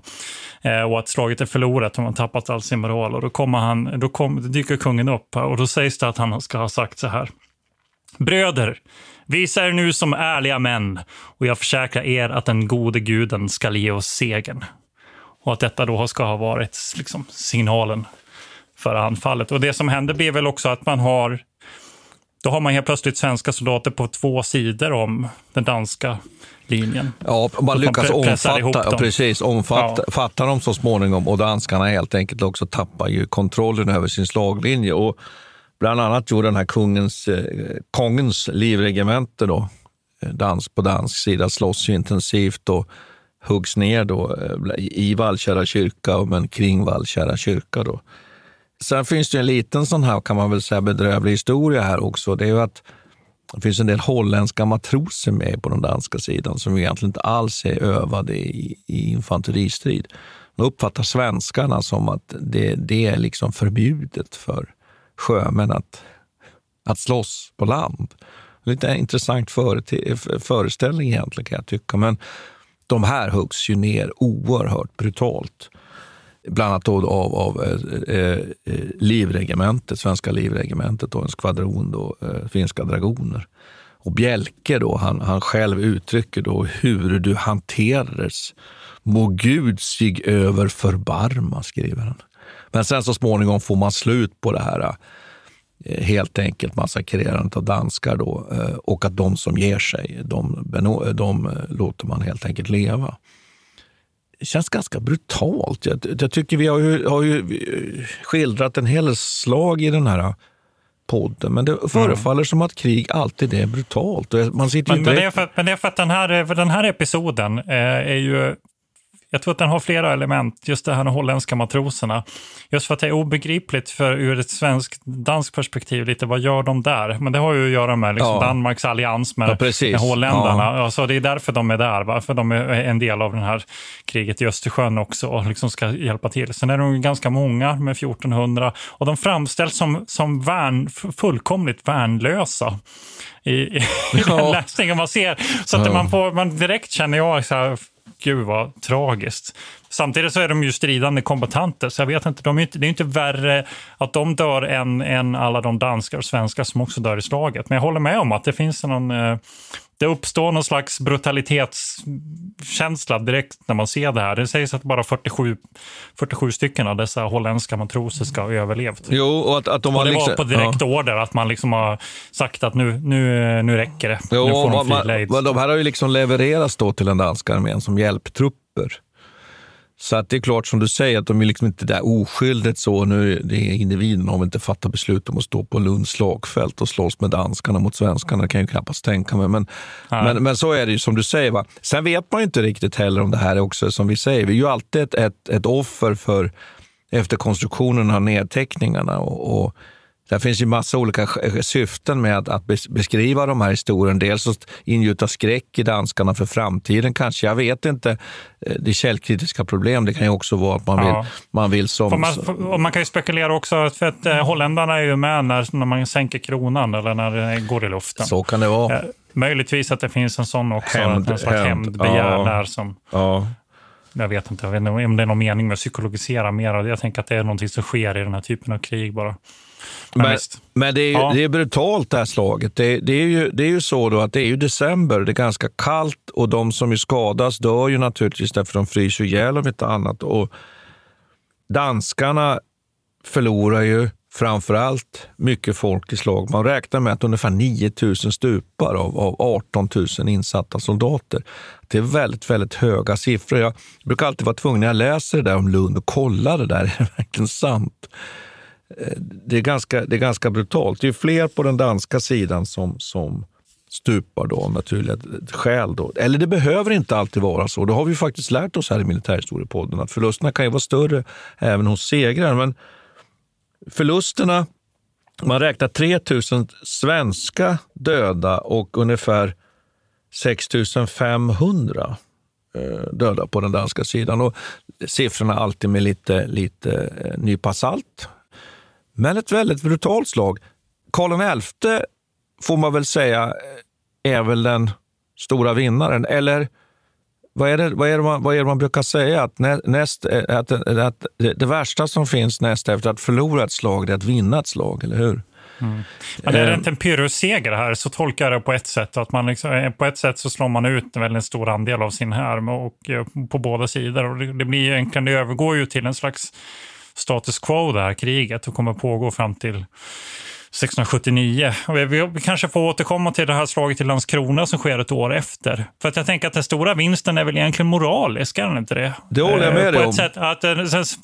C: Eh, och att slaget är förlorat och man tappat all sin moral. Och då, kommer han, då, kom, dyker kungen upp och då sägs det att han ska ha sagt så här. Bröder, visa er nu som ärliga män och jag försäkrar er att den gode guden skall ge oss segern. Och att detta då ska ha varit liksom, signalen för anfallet. Och det som händer blir väl också att man har då har man helt plötsligt svenska soldater på två sidor om den danska linjen.
B: Ja, man lyckas omfatta, ja, precis, omfatta
C: Ja.
B: fatta dem så småningom och danskarna helt enkelt också tappar ju kontrollen över sin slaglinje. Och bland annat gjorde den här kungens, eh, kongens livregemente då, eh, dans på dansk sida, slåss ju intensivt och huggs ner då eh, i Vallkära kyrka men kring Vallkära kyrka. Då. Sen finns det en liten sån här, kan man väl säga, bedrövlig historia här också. Det är ju att det finns en del holländska matroser med på den danska sidan som egentligen inte alls är övade i, i infanteristrid. De uppfattar svenskarna som att det, det är liksom förbjudet för sjömän att, att slåss på land. Lite intressant förete- föreställning egentligen kan jag tycka. Men de här huggs ju ner oerhört brutalt. Bland annat då av, av eh, eh, eh livregementet, svenska livregementet och en skvadron då, eh, finska dragoner. Och Bjelke då, han, han själv uttrycker då hur du hanterades. Må Gud sig över förbarma, skriver han. Men sen så småningom får man slut på det här eh, helt enkelt massakrerandet av danskar då, eh, och att de som ger sig, de, de eh, låter man helt enkelt leva. Det känns ganska brutalt. Jag, jag tycker vi har ju, har ju eh, skildrat en hel slag i den här podden, men det förefaller som att krig alltid är brutalt. Man sitter
C: Men,
B: inte
C: men, det är för, att- men det är för att den här, den här episoden eh, är ju jag tror att den har flera element, just det här med holländska matroserna. Just för att det är obegripligt för ur ett svenskt-danskt perspektiv, lite vad gör de där? Men det har ju att göra med liksom
B: Ja.
C: Danmarks allians med,
B: Ja,
C: med holländarna.
B: Ja.
C: Alltså, det är därför de är där, va? för de är en del av det här kriget i Östersjön också och liksom ska hjälpa till. Sen är de ganska många med 1400 och de framställs som, som värn, fullkomligt värnlösa i, i, i den
B: Ja.
C: läsningen man ser. Så att
B: Ja.
C: man, får, man direkt känner jag så här, gud vad tragiskt. Samtidigt så är de ju stridande kombatanter, så jag vet inte, de är inte, det är inte värre att de dör än, än alla de danskar och svenskar som också dör i slaget. Men jag håller med om att det finns någon, eh, det uppstår någon slags brutalitetskänsla direkt när man ser det här. Det sägs att bara 47, 47 stycken av dessa holländska matroser ska ha överlevt.
B: Jo, och att, att de
C: Och det
B: liksom,
C: var på direkt order, att man liksom har sagt att nu, nu, nu räcker det.
B: Jo,
C: nu får de
B: man, man, men de här har ju liksom levererats då till den danska armén som hjälptrupper. Så att det är klart som du säger att de är liksom inte där oskyldigt så. Nu är det individen har inte fattat beslut om att stå på Lunds slagfält och slåss med danskarna mot svenskarna. Det kan jag ju knappast tänka mig. Men, men, men så är det ju som du säger. Va? Sen vet man ju inte riktigt heller om det här är också som vi säger. Vi är ju alltid ett, ett, ett offer för efterkonstruktionen av nedteckningarna. Och, och där finns ju massa olika sk- syften med att, att bes- beskriva de här historierna. Dels att ingjuta skräck i danskarna för framtiden kanske. Jag vet inte. Eh, Det är källkritiska problem. Det kan ju också vara att man
C: Ja.
B: vill, man vill som...
C: Man, man kan ju spekulera också, för att eh, holländarna är ju med när, när man sänker kronan eller när det går i luften.
B: Så kan det vara.
C: Eh, möjligtvis att det finns en sån också,
B: Hämnd-
C: en slags
B: hämnd,
C: hämndbegär
B: ja.
C: där som...
B: Ja.
C: Jag vet inte jag vet inte om det är någon mening med att psykologisera mer. Jag tänker att det är någonting som sker i den här typen av krig bara. Men,
B: Men, det är, ju,
C: Ja.
B: det är brutalt det här slaget. Det, det, är ju, det är ju så då att det är ju december, det är ganska kallt och de som ju skadas dör ju naturligtvis därför de fryser ihjäl om inte annat. Och danskarna förlorar ju framför allt mycket folk i slag. Man räknar med att ungefär 9 000 stupar av, av 18 000 insatta soldater. Det är väldigt, väldigt höga siffror. Jag brukar alltid vara tvungen när jag läser det där om Lund och kolla det där. Är det verkligen sant? Det är, ganska, det är ganska brutalt. Det är fler på den danska sidan som, som stupar då av naturliga skäl. Då. Eller det behöver inte alltid vara så. Det har vi faktiskt lärt oss här i Militärhistoriepodden att förlusterna kan ju vara större även hos segraren. Men förlusterna, man räknar 3 000 svenska döda och ungefär 6 500 eh, döda på den danska sidan. Och siffrorna alltid med lite, lite eh, nypa salt. Men ett väldigt brutalt slag. Karl XI får man väl säga är väl den stora vinnaren. Eller vad är det, vad är det, man, vad är det man brukar säga? Att, nä, näst, att, att det, värsta som finns näst efter att förlora ett slag det är att vinna ett slag, eller hur?
C: Men det är
B: Eh,
C: inte en pyrrhusseger här, så tolkar jag det på ett sätt. Att man liksom, eh, på ett sätt så slår man ut en väldigt stor andel av sin här och, eh, på båda sidor. Och det, det blir egentligen, det övergår ju till en slags status quo det här kriget och kommer pågå fram till 1679. Och vi, kanske får återkomma till det här slaget i Landskrona som sker ett år efter. För att jag tänker att den stora vinsten är väl egentligen moralisk, är den inte det?
B: Det håller jag med
C: Eh,
B: dig
C: På
B: om.
C: sätt att, eh,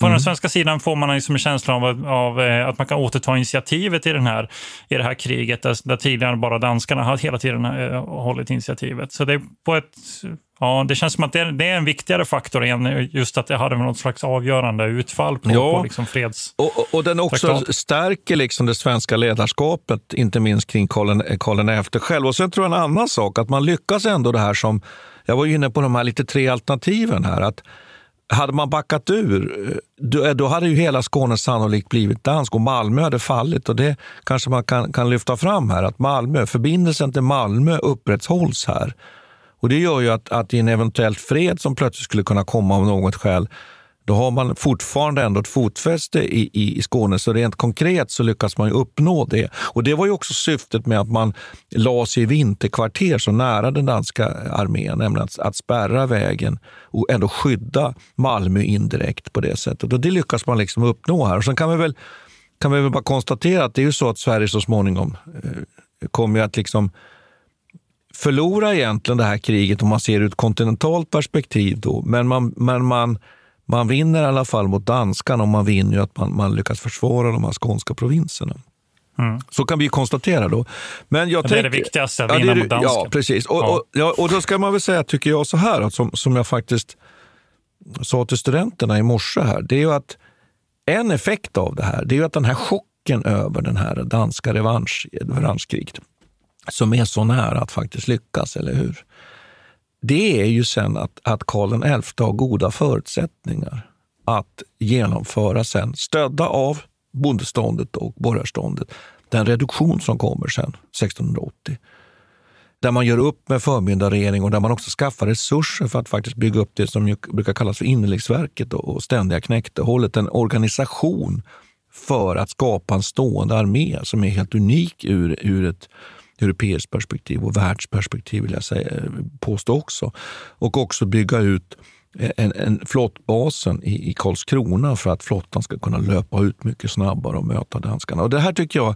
C: på den svenska sidan får man liksom en känsla av, av eh, att man kan återta initiativet i, den här, i det här kriget, där, där tidigare bara danskarna har hela tiden eh, hållit initiativet. Så det är på ett... Ja, det känns som att det är, det är en viktigare faktor än just att det hade något slags avgörande utfall på,
B: Ja.
C: på liksom freds...
B: Och, och, den också
C: Traktat.
B: stärker liksom det svenska ledarskapet, inte minst kring Karl Karl XI själv. Och sen tror jag en annan sak, att man lyckas ändå det här som, jag var inne på de här lite tre alternativen här, att hade man backat ur, då, då hade ju hela Skåne sannolikt blivit dansk och Malmö hade fallit. Och det kanske man kan, kan lyfta fram här, att Malmö, förbindelsen till Malmö upprätthålls här. Och Det gör ju att, att i en eventuell fred som plötsligt skulle kunna komma av något skäl, då har man fortfarande ändå ett fotfäste i, i, i Skåne. Så rent konkret så lyckas man ju uppnå det. Och Det var ju också syftet med att man la sig i vinterkvarter så nära den danska armén, nämligen att, att spärra vägen och ändå skydda Malmö indirekt på det sättet. Och Det lyckas man liksom uppnå här. Och Sen kan vi väl, kan vi väl bara konstatera att det är ju så att Sverige så småningom eh, kommer ju att liksom förlora egentligen det här kriget om man ser ur ett kontinentalt perspektiv. Då. Men, man, men man, man vinner i alla fall mot danskarna och man vinner ju att man, man lyckas försvara de här skånska provinserna.
C: Mm.
B: Så kan vi konstatera då. Men jag
C: Ja, det är det
B: tänker-
C: viktigaste,
B: Ja, det
C: vinna
B: det-
C: mot dansken.
B: Ja, precis. Och,
C: Ja.
B: Och, ja, och då ska man väl säga, tycker jag, så här, att som, som jag faktiskt sa till studenterna i morse här, det är ju att en effekt av det här, det är ju att den här chocken över den här danska revansch, revanschkriget, som är så nära att faktiskt lyckas, eller hur? Det är ju sen att, att Karl XI har goda förutsättningar att genomföra sen, stödda av bondeståndet och borgarståndet, den reduktion som kommer sen 1680 där man gör upp med förmyndarregering och där man också skaffar resurser för att faktiskt bygga upp det som brukar kallas för innerlighetsverket och ständiga knäktehållet. En organisation för att skapa en stående armé som är helt unik ur, ur ett europeiskt perspektiv och världsperspektiv vill jag säga, påstå också. Och också bygga ut eh, en, en flottbasen i, i Karlskrona för att flottan ska kunna löpa ut mycket snabbare och möta danskarna. Och det här tycker jag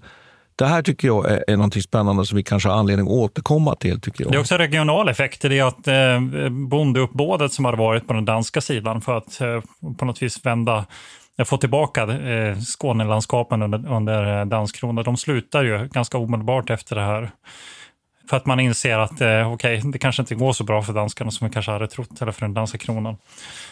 B: det här tycker jag är, är något spännande som vi kanske har anledning att återkomma till. Tycker jag.
C: Det är också regional effekt. Det är att eh, bondeuppbådet som har varit på den danska sidan för att eh, på något vis vända jag får tillbaka eh, Skånelandskapen under, under eh, danskkrona. De slutar ju ganska omedelbart efter det här. För att man inser att eh, okay, det kanske inte går så bra för danskarna som vi kanske hade trott, eller för den danska kronan.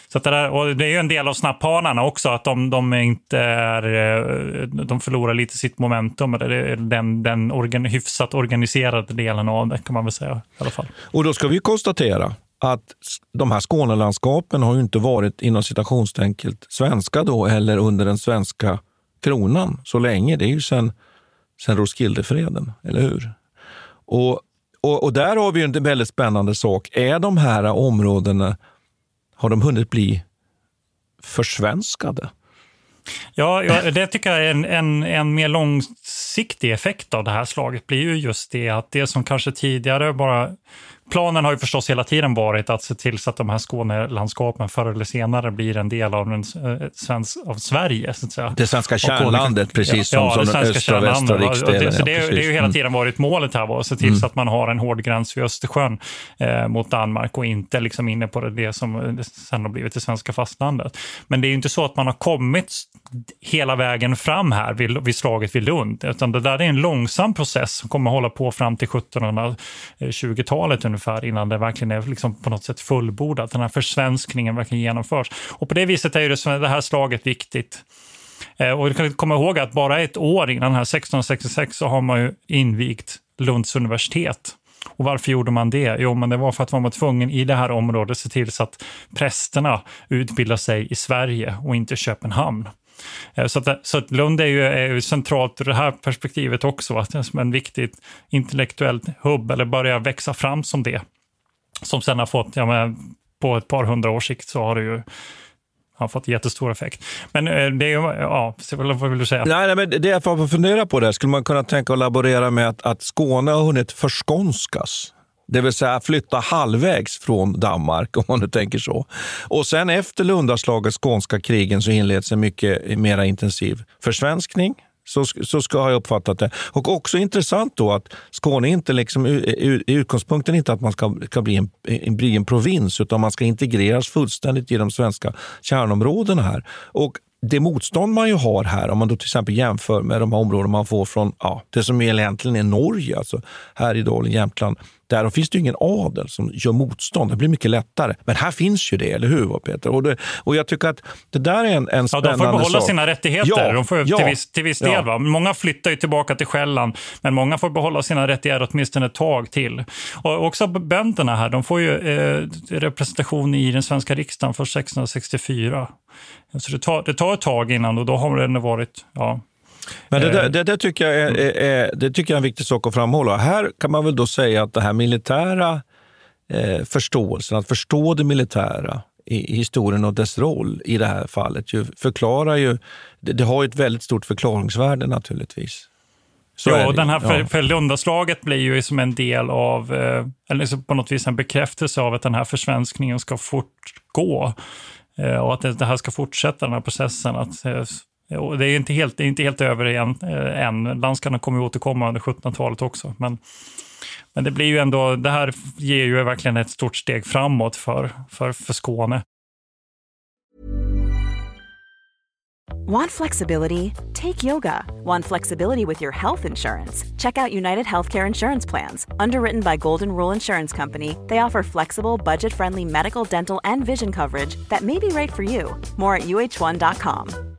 C: Så det, där, och det är ju en del av snapphanarna också, att de, de inte är, eh, de förlorar lite sitt momentum. Eller den, den organ, hyfsat organiserade delen av det kan man väl säga. i alla fall.
B: Och då ska vi konstatera att de här Skånelandskapen har ju inte varit inom citationstecken svenska då eller under den svenska kronan så länge. Det är ju sedan sen Roskildefreden, eller hur? Och och, och, där har vi en väldigt spännande sak. Är de här områdena, har de hunnit bli försvenskade?
C: Ja, ja, det tycker jag är en, en, en mer långsiktig effekt av det här slaget blir ju just det att det som kanske tidigare bara planen har ju förstås hela tiden varit att se till så att de här Skånelandskapen förr eller senare blir en del av, den, eh, svensk, av Sverige. Så att säga.
B: Det svenska kärnlandet, precis
C: ja,
B: som, som östra och västra riksdelen.
C: Det, så det, det, är ju hela mm. tiden varit målet här, att se till mm. så att man har en hård gräns vid Östersjön eh, mot Danmark och inte liksom inne på det som sen har blivit det svenska fastlandet. Men det är ju inte så att man har kommit hela vägen fram här vid, vid slaget vid Lund, utan det där är en långsam process som kommer hålla på fram till 1720-talet ungefär innan det verkligen är liksom på något sätt fullbordat. Den här försvenskningen verkligen genomförs. Och på det viset är det, det här slaget viktigt. Eh, och du kan komma ihåg att bara ett år innan här 1666 så har man ju invigt Lunds universitet. Och varför gjorde man det? Jo, men det var för att man var tvungen i det här området se till så att prästerna utbildar sig i Sverige och inte i Köpenhamn. Eh, så, att, så att Lund är ju, är ju centralt ur det här perspektivet också, att det är som en viktig intellektuell hubb, eller börjar växa fram som det. Som sen har fått, ja, men, på ett par hundra års sikt så har det ju har fått jättestor effekt. Men eh, det är ju, ja, vad vill du säga?
B: Nej, nej men det jag får fundera på det, skulle man kunna tänka och laborera med att, att Skåne har hunnit förskånskas? Det vill säga flytta halvvägs från Danmark, om man nu tänker så. Och sen efter Lundaslagets skånska krigen så inleds en mycket mer intensiv försvenskning. Så, så ska jag uppfattat det. Och också intressant då att Skåne inte liksom, utgångspunkten är inte att man ska, ska bli, en, en, bli en provins, utan man ska integreras fullständigt i de svenska kärnområdena här. Och det motstånd man ju har här, om man då till exempel jämför med de områden man får från ja, det som egentligen är Norge, alltså Härjedalen, Jämtland, där finns det ju ingen adel som gör motstånd. Det blir mycket lättare. Men här finns ju det, eller hur Peter? Och, det, och jag tycker att det där är en, en spännande sak.
C: Ja, de får behålla
B: sak.
C: sina rättigheter. Ja, de får, ja, till, viss, till viss del. Ja. Va? Många flyttar ju tillbaka till Själland, men många får behålla sina rättigheter åtminstone ett tag till. Och också bönderna här, de får ju eh, representation i den svenska riksdagen för 1664. Så det tar, det tar ett tag innan och då har det varit ja,
B: men det, där, det, det, tycker jag är, är, det tycker jag är en viktig sak att framhålla. Här kan man väl då säga att det här militära eh, förståelsen, att förstå det militära i, historien och dess roll i det här fallet, ju, förklarar ju, det, det har ju ett väldigt stort förklaringsvärde naturligtvis.
C: Så ja, och den här ja. Blir ju som en del av, eh, eller på något vis en bekräftelse av att den här försvenskningen ska fortgå. Eh, och att det här ska fortsätta, den här processen. Att eh, och det är inte helt, det är inte helt över igen, eh, än. Danskarna kommer ju återkomma under 1700-talet också. Men, men det blir ju ändå, det här ger ju verkligen ett stort steg framåt för, för, för Skåne.
D: Want flexibility? Take yoga. Want flexibility with your health insurance? Check out United Healthcare Insurance Plans. Underwritten by Golden Rule Insurance Company, they offer flexible, budget friendly medical, dental, and vision coverage that may be right for you. More at uh1.com.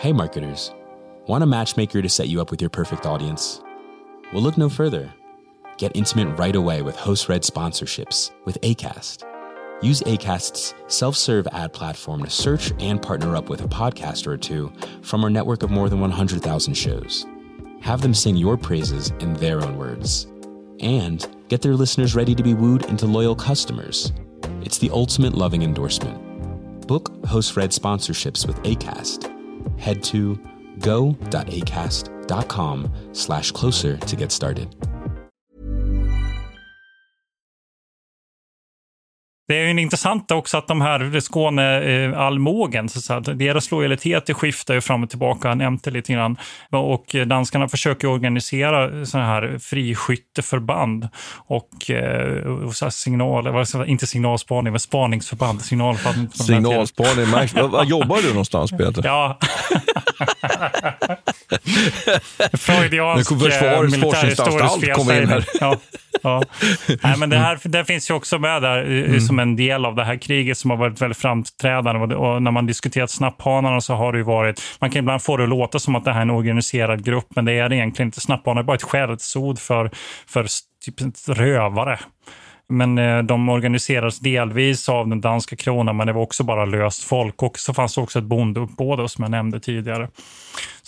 F: Hey, marketers. Want a matchmaker to set you up with your perfect audience? Well, look no further. Get intimate right away with host read sponsorships with ACAST. Use ACAST's self serve ad platform to search and partner up with a podcaster or two from our network of more than 100,000 shows. Have them sing your praises in their own words. And get their listeners ready to be wooed into loyal customers. It's the ultimate loving endorsement. Book host read sponsorships with ACAST head to go.acast.com slash closer to get started.
C: Det är ju intressant också att de här Skåne-allmogen, eh, deras lojalitet skiftar ju fram och tillbaka, jag nämnde lite grann. Och danskarna försöker organisera sådana här friskytteförband och, eh, och så signaler, inte signalspaning, men spaningsförband.
B: Signalspaning, var jobbar du någonstans Peter?
C: Ja. Freudiansk militärhistorisk felsägning. Ja, ja. Nej, men det här det finns ju också med där mm. som en del av det här kriget som har varit väldigt framträdande. Och när man diskuterat snapphanarna så har det ju varit, man kan ibland få det att låta som att det här är en organiserad grupp, men det är det egentligen inte. Snapphanar är bara ett skällsord för, för typ rövare. Men eh, de organiserades delvis av den danska kronan, men det var också bara löst folk. Och så fanns det också ett bondeuppbåd som jag nämnde tidigare.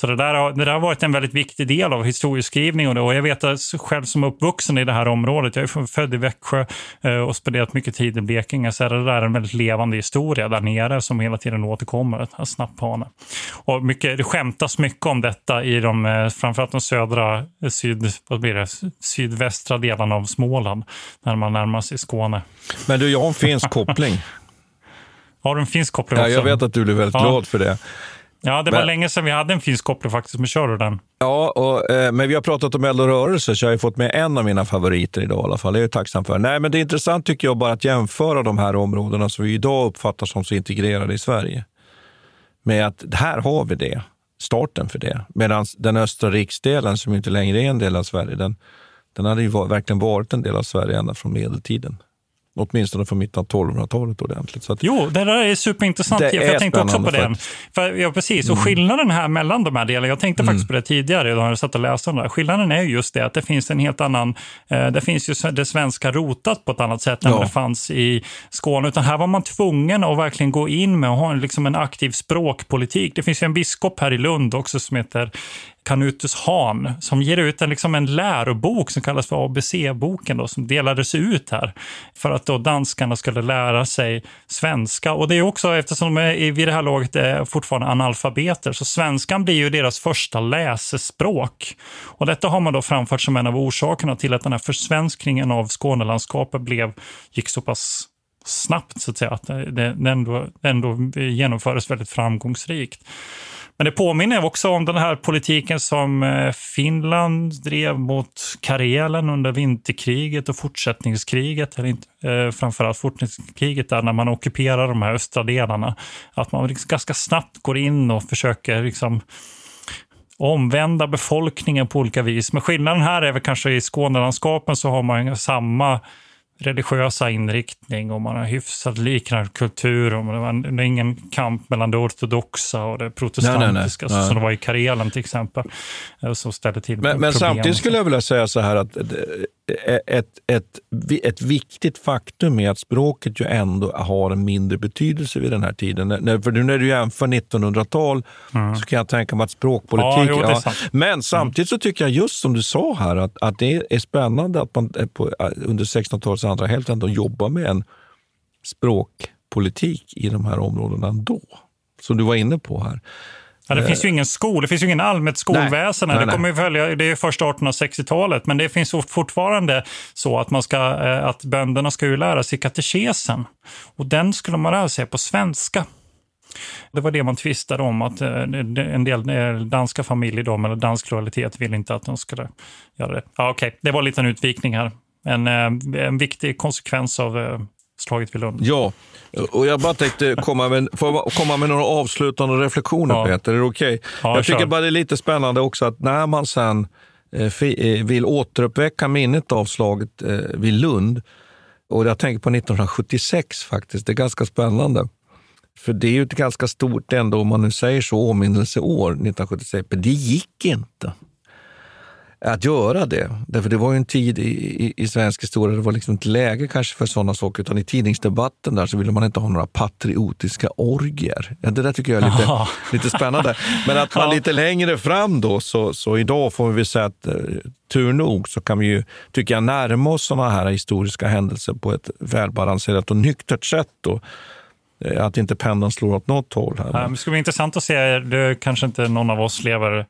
C: Så det där, har, det där har varit en väldigt viktig del av historieskrivning och, det, och jag vet att själv som uppvuxen i det här området, jag är född i Växjö eh, och spenderat mycket tid i Blekinge, så är det där en väldigt levande historia där nere som hela tiden återkommer, snapphane. Och mycket, det skämtas mycket om detta i de, eh, framförallt de södra, eh, syd, vad blir det, sydvästra delarna av Småland, när man närmar sig Skåne.
B: Men du, jag har en finsk koppling.
C: Har du en finsk koppling också?
B: Ja, jag vet att du blir väldigt ja. glad för det.
C: Ja, det var men, länge sedan vi hade en finsk koppling faktiskt, du den?
B: Ja, och, eh, men vi har pratat om eld och rörelse, så jag har fått med en av mina favoriter idag i alla fall. Det är jag tacksam för. Nej, men det är intressant tycker jag bara att jämföra de här områdena som vi idag uppfattar som så integrerade i Sverige. Med att här har vi det, starten för det. Medan den östra riksdelen, som inte längre är en del av Sverige, den, den hade ju verkligen varit en del av Sverige ända från medeltiden. Åtminstone från mitten av 1200-talet ordentligt. Så
C: jo, det där är superintressant. Det för jag tänkte också på det. För, ja, precis. Och mm. skillnaden här mellan de här delarna, jag tänkte mm. faktiskt på det tidigare då jag satt och läste om det. Skillnaden är just det att det finns en helt annan, eh, det finns ju det svenska rotat på ett annat sätt än ja. det fanns i Skåne. Utan här var man tvungen att verkligen gå in med och ha en, liksom en aktiv språkpolitik. Det finns ju en biskop här i Lund också som heter Canutus Hahn som ger ut en, liksom en lärobok som kallas för ABC-boken som delades ut här för att då danskarna skulle lära sig svenska. Och det är också eftersom de är vid det här laget är fortfarande analfabeter så svenskan blir ju deras första läsespråk. Och detta har man då framfört som en av orsakerna till att den här försvenskningen av Skånelandskapet blev, gick så pass snabbt så att säga, att eh, det, det ändå, ändå eh, genomfördes väldigt framgångsrikt. Men det påminner också om den här politiken som eh, Finland drev mot Karelen under vinterkriget och fortsättningskriget, eller inte, eh, framförallt fortsättningskriget där när man ockuperar de här östra delarna. Att man liksom ganska snabbt går in och försöker liksom omvända befolkningen på olika vis. Men skillnaden här är väl kanske i Skånelandskapen så har man samma religiösa inriktning och man har hyfsat liknande kultur. Och det är ingen kamp mellan det ortodoxa och det protestantiska nej, nej, nej. som det var i Karelen till exempel. Eh, som ställde till
B: men, men samtidigt skulle jag vilja säga så här att ett, ett, ett viktigt faktum är att språket ju ändå har en mindre betydelse vid den här tiden. För nu när du jämför 1900-tal mm. så kan jag tänka mig att språkpolitik... Ja, jo, ja. Men samtidigt så tycker jag just som du sa här att, att det är spännande att man på, under 1600-talets andra hälft ändå jobbar med en språkpolitik i de här områdena ändå. som du var inne på här.
C: Ja, det finns ju ingen skola, det finns ju ingen allmänt skolväsen.
B: Nej, nej,
C: det kommer ju följa, det är först 1860-talet, men det finns fortfarande så att, man ska, eh, att bönderna ska ju lära sig katekesen. Och den skulle man lära sig på svenska. Det var det man tvistade om, att eh, en del eh, danska familjer då, med dansk lojalitet ville inte att de skulle göra det. Ja, Okej, okay. det var en liten utvikning här. En, en viktig konsekvens av slaget vid Lund.
B: Ja, och jag bara tänkte komma med, komma med några avslutande reflektioner, ja. Peter. Är det okej? Okay? Ja, jag tycker bara det är lite spännande också att när man sen eh, eh, vill återuppväcka minnet av slaget eh, vid Lund, och jag tänker på 1976 faktiskt, det är ganska spännande. För det är ju ett ganska stort ändå, om man nu säger så, åminnelseår 1976, men det gick inte att göra det. Därför det var ju en tid i, i, i svensk historia, det var liksom ett läge kanske för sådana saker, utan i tidningsdebatten där så ville man inte ha några patriotiska orgier. Ja, det där tycker jag är lite, lite spännande. Men att man lite längre fram då, så, så idag får vi säga att eh, tur nog så kan vi ju, tycker jag, närma oss sådana här historiska händelser på ett välbalanserat och nyktert sätt. Då eh, att inte pendeln slår åt något håll. Här.
C: Det skulle bli intressant att se, det kanske inte någon av oss lever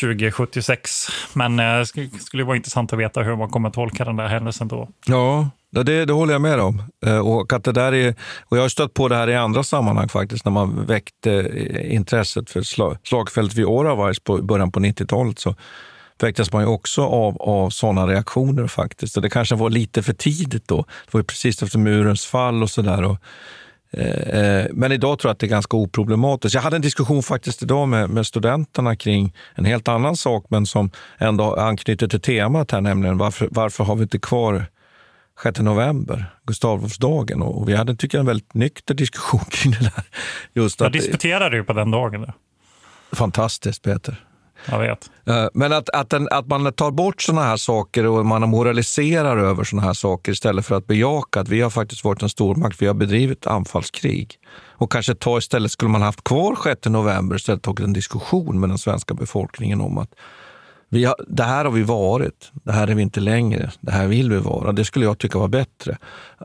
C: 2076. Men det eh, skulle vara intressant att veta hur man kommer tolka den där händelsen då.
B: Ja, det, det håller jag med om. Eh, och, att det där är, och jag har stött på det här i andra sammanhang faktiskt, när man väckte eh, intresset för slag, slagfältet vid Oravais på början på 90-talet. Så väcktes man ju också av, av sådana reaktioner faktiskt. Och det kanske var lite för tidigt då. Det var ju precis efter murens fall och sådär. Eh, eh, men idag tror jag att det är ganska oproblematiskt. Jag hade en diskussion faktiskt idag med, med studenterna kring en helt annan sak, men som ändå anknyter till temat här, nämligen varför, varför har vi inte kvar 6 november, Gustav Adolfsdagen? Och vi hade, tycker jag, en väldigt nykter diskussion kring det där.
C: Just jag disputerade ju på den dagen.
B: Fantastiskt, Peter.
C: Jag vet.
B: Eh, men att, att, den, att man tar bort sådana här saker och man moraliserar över sådana här saker istället för att bejaka att vi har faktiskt varit en stormakt, vi har bedrivit anfallskrig. Och kanske ta istället, skulle man haft kvar 6 november, istället tagit en diskussion med den svenska befolkningen om att vi har, det här har vi varit, det här är vi inte längre, det här vill vi vara. Det skulle jag tycka var bättre.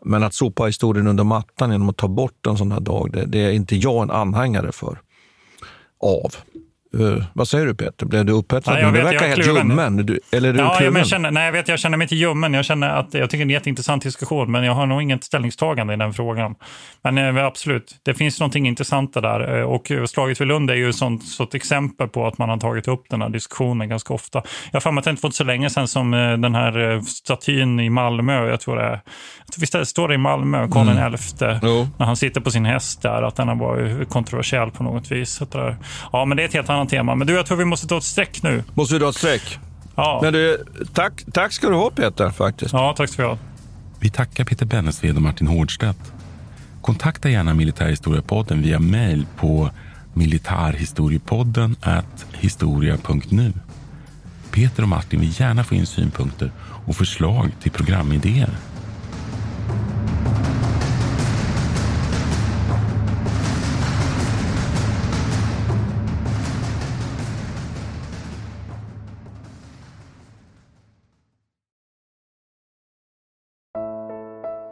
B: Men att sopa historien under mattan genom att ta bort en sån här dag, det, det är inte jag en anhängare för. Av. Uh, vad säger du Peter? Blev du upphetsad?
C: Ja,
B: du verkar helt ljummen. Du, eller är du
C: ja, jag, känner, nej, jag, vet, jag känner mig inte ljummen. Jag, känner att, jag tycker det är en jätteintressant diskussion, men jag har nog inget ställningstagande i den frågan. Men eh, absolut, det finns någonting intressant där. Eh, och slaget vid Lund är ju ett sånt, sånt exempel på att man har tagit upp den här diskussionen ganska ofta. Jag har för att det inte så länge sedan som den här statyn i Malmö, jag tror det är, visst står det i Malmö, Karl mm. XI, mm. när han sitter på sin häst där, att den var kontroversiell på något vis. Ja, men det är ett helt annat annat tema. Men du, jag tror vi måste ta ett streck nu.
B: Måste vi dra ett streck?
C: Ja.
B: Men du, tack, tack ska du ha Peter, faktiskt.
C: Ja, tack ska du ha.
G: Vi tackar Peter Bennesved och Martin Hårdstedt. Kontakta gärna Militärhistoriepodden via mail på militarhistoriepodden historia.nu. Peter och Martin vill gärna få in synpunkter och förslag till programidéer.